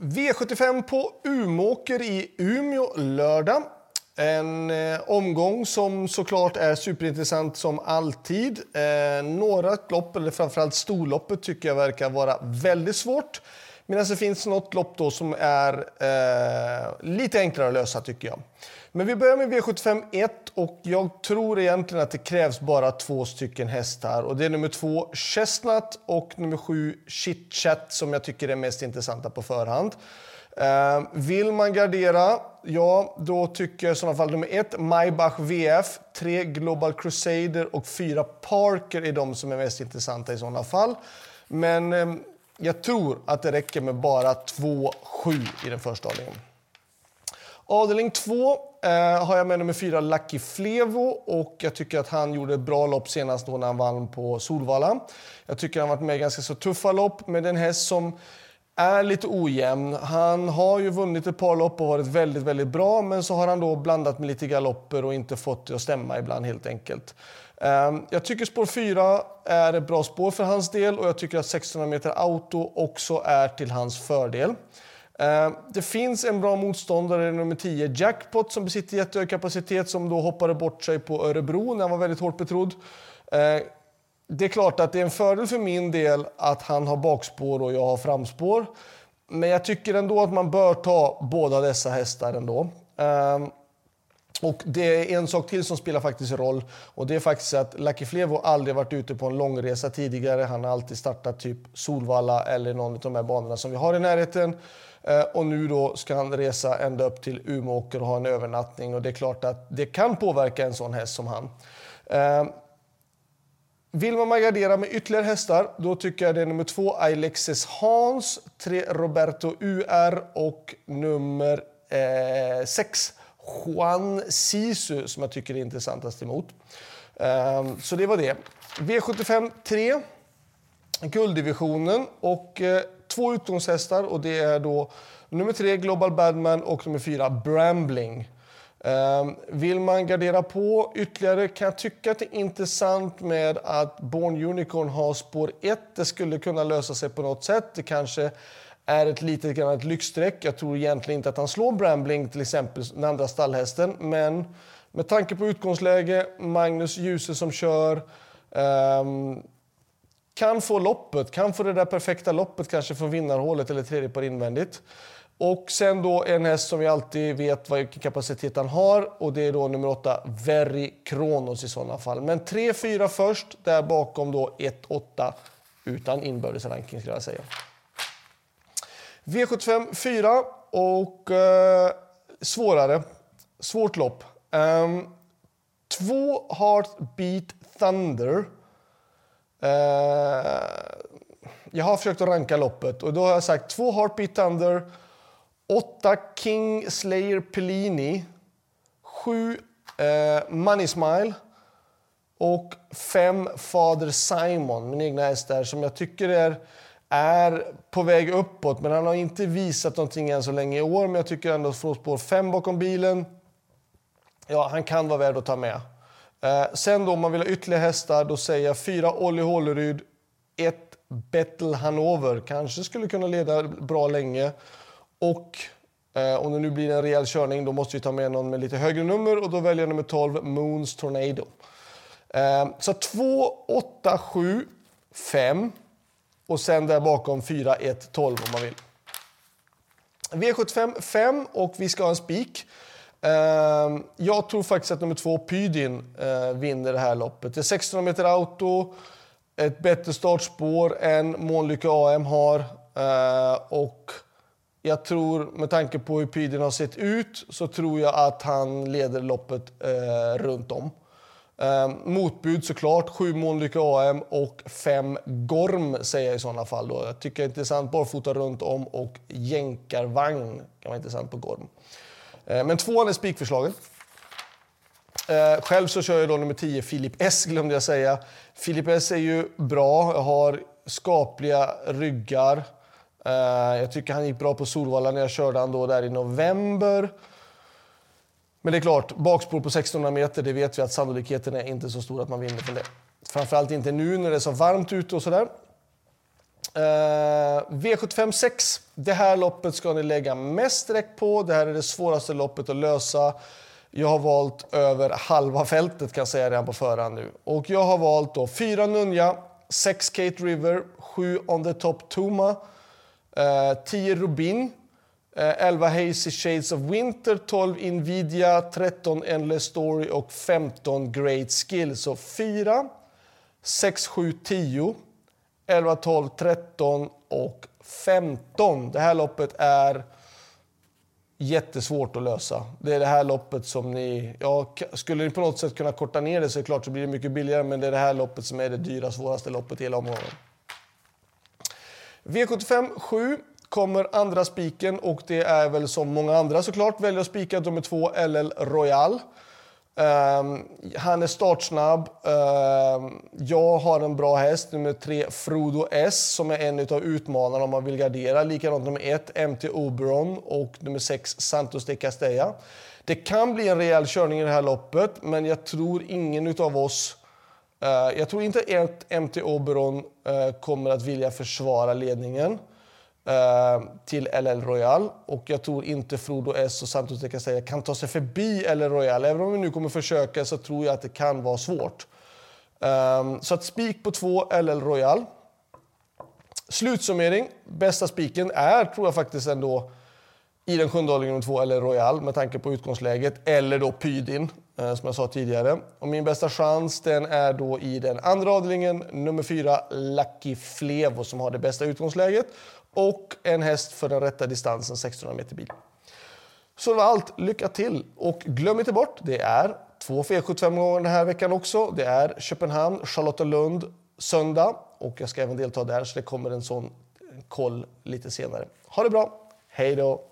V75 på Umåker i Umeå lördag. En eh, omgång som såklart är superintressant som alltid. Eh, några lopp, eller framförallt storloppet, tycker jag verkar vara väldigt svårt. Medan alltså, det finns något lopp då som är eh, lite enklare att lösa tycker jag. Men vi börjar med V75 1 och jag tror egentligen att det krävs bara två stycken hästar. Och det är nummer två Chestnut och nummer sju Chitchat som jag tycker är mest intressanta på förhand. Eh, vill man gardera, ja då tycker jag i sådana fall nummer ett Maybach VF, tre Global Crusader och fyra Parker är de som är mest intressanta i sådana fall. Men eh, jag tror att det räcker med bara 2-7 i den första avdelningen. Avdelning 2 eh, har jag med nummer 4 Lucky Flevo och jag tycker att han gjorde ett bra lopp senast då när han vann på Solvalla. Jag tycker han varit med i ganska så tuffa lopp med en häst som är lite ojämn. Han har ju vunnit ett par lopp och varit väldigt, väldigt bra men så har han då blandat med lite galopper och inte fått det att stämma ibland helt enkelt. Ehm, jag tycker spår 4 är ett bra spår för hans del och jag tycker att 1600 meter auto också är till hans fördel. Ehm, det finns en bra motståndare, nummer 10, Jackpot, som besitter jättehög kapacitet som då hoppade bort sig på Örebro när han var väldigt hårt betrodd. Ehm, det är klart att det är en fördel för min del att han har bakspår och jag har framspår. Men jag tycker ändå att man bör ta båda dessa hästar ändå. Ehm, och det är en sak till som spelar faktiskt roll och det är faktiskt att Lucky Flevo aldrig varit ute på en långresa tidigare. Han har alltid startat typ Solvalla eller någon av de här banorna som vi har i närheten. Ehm, och nu då ska han resa ända upp till Umeåker och ha en övernattning och det är klart att det kan påverka en sån häst som han. Ehm, vill man gardera med ytterligare hästar, då tycker jag det är nummer två Alexis Hans, tre Roberto UR och nummer eh, sex Juan Sisu som jag tycker är intressantast emot. Ehm, så det var det. V75 3, gulddivisionen och eh, två utgångshästar och det är då nummer 3 Global Badman och nummer 4 Brambling. Ehm, vill man gardera på ytterligare kan jag tycka att det är intressant med att Born Unicorn har spår 1. Det skulle kunna lösa sig på något sätt. Det kanske är ett litet grann ett lyxstreck. Jag tror egentligen inte att han slår Brambling, till exempel, den andra stallhästen. Men med tanke på utgångsläge, Magnus Djuse som kör, um, kan få loppet, kan få det där perfekta loppet kanske från vinnarhålet eller tredje par invändigt. Och sen då en häst som vi alltid vet vilken kapacitet han har och det är då nummer 8, Very Kronos i sådana fall. Men 3-4 först, där bakom då 1-8 utan inbördes ranking skulle jag säga. V75 4 och eh, svårare. Svårt lopp. Um, två Heartbeat Thunder. Uh, jag har försökt att ranka loppet och då har jag sagt två Heartbeat Thunder, 8, King Slayer Pellini, 7 eh, Money Smile och 5, Fader Simon, min egna häst där, som jag tycker är är på väg uppåt, men han har inte visat någonting än så länge i år. Men jag tycker ändå att från spår 5 bakom bilen, ja, han kan vara värd att ta med. Eh, sen då om man vill ha ytterligare hästar, då säger jag 4 Olli Håleryd 1 Bettel Hanover, kanske skulle kunna leda bra länge. Och eh, om det nu blir en rejäl körning, då måste vi ta med någon med lite högre nummer och då väljer jag nummer 12, Moons Tornado. Eh, så 2, 8, 7, 5. Och sen där bakom 4, 1, 12 om man vill. V75 5 och vi ska ha en spik. Ehm, jag tror faktiskt att nummer två, Pydin, eh, vinner det här loppet. Det är 1600 meter auto, ett bättre startspår än Månlycke AM har. Eh, och jag tror, med tanke på hur Pidin har sett ut, så tror jag att han leder loppet eh, runt om. Eh, motbud såklart, sju Månlykke AM och fem Gorm säger jag i sådana fall. Då. Jag tycker det är intressant, barfota runt om och jänkarvagn kan vara intressant på Gorm. Eh, men tvåan är spikförslaget. Eh, själv så kör jag då nummer 10, Filip S glömde jag säga. Filip S är ju bra, jag har skapliga ryggar. Eh, jag tycker han gick bra på Solvalla när jag körde han då där i november. Men det är klart, bakspår på 1600 meter, det vet vi att sannolikheten är inte så stor att man vinner från det. Framförallt inte nu när det är så varmt ute och sådär. Uh, V75 6. Det här loppet ska ni lägga mest streck på. Det här är det svåraste loppet att lösa. Jag har valt över halva fältet kan jag säga redan på förhand nu. Och jag har valt då 4 Nunja, 6 Kate River, 7 On the Top Tuma, eh, 10 Rubin, eh, 11 Hazy Shades of Winter, 12 Nvidia, 13 Endless Story och 15 Great Skill. Så 4, 6, 7, 10, 11, 12, 13 och 15. Det här loppet är jättesvårt att lösa. Det är det här loppet som ni... Ja, skulle ni på något sätt kunna korta ner det så är det klart så blir det mycket billigare, men det är det här loppet som är det dyra, svåraste loppet i hela omgången. V75 7 kommer andra spiken och det är väl som många andra såklart väljer att spika nummer två LL Royal. Um, han är startsnabb. Um, jag har en bra häst, nummer tre Frodo S, som är en av utmanarna om man vill gardera. Likadant nummer ett MT Oberon och nummer sex Santos de Castella. Det kan bli en rejäl körning i det här loppet, men jag tror ingen av oss uh, jag tror inte att MT Oberon uh, kommer att vilja försvara ledningen. Eh, till LL Royal. Och jag tror inte Frodo S och Santos kan säga kan ta sig förbi LL Royal. Även om vi nu kommer försöka så tror jag att det kan vara svårt. Ehm, så att spik på två LL Royal. Slutsummering. Bästa spiken är, tror jag faktiskt ändå, i den sjunde avdelningen två LL Royal med tanke på utgångsläget. Eller då Pydin, Eh, som jag sa tidigare. Och min bästa chans den är då i den andra avdelningen, nummer fyra, Lucky Flevo, som har det bästa utgångsläget och en häst för den rätta distansen 1600 meter bil. Så det var allt. Lycka till! Och glöm inte bort, det är två V75-gånger den här veckan också. Det är Köpenhamn, Charlottenlund söndag och jag ska även delta där så det kommer en sån koll lite senare. Ha det bra! Hej då!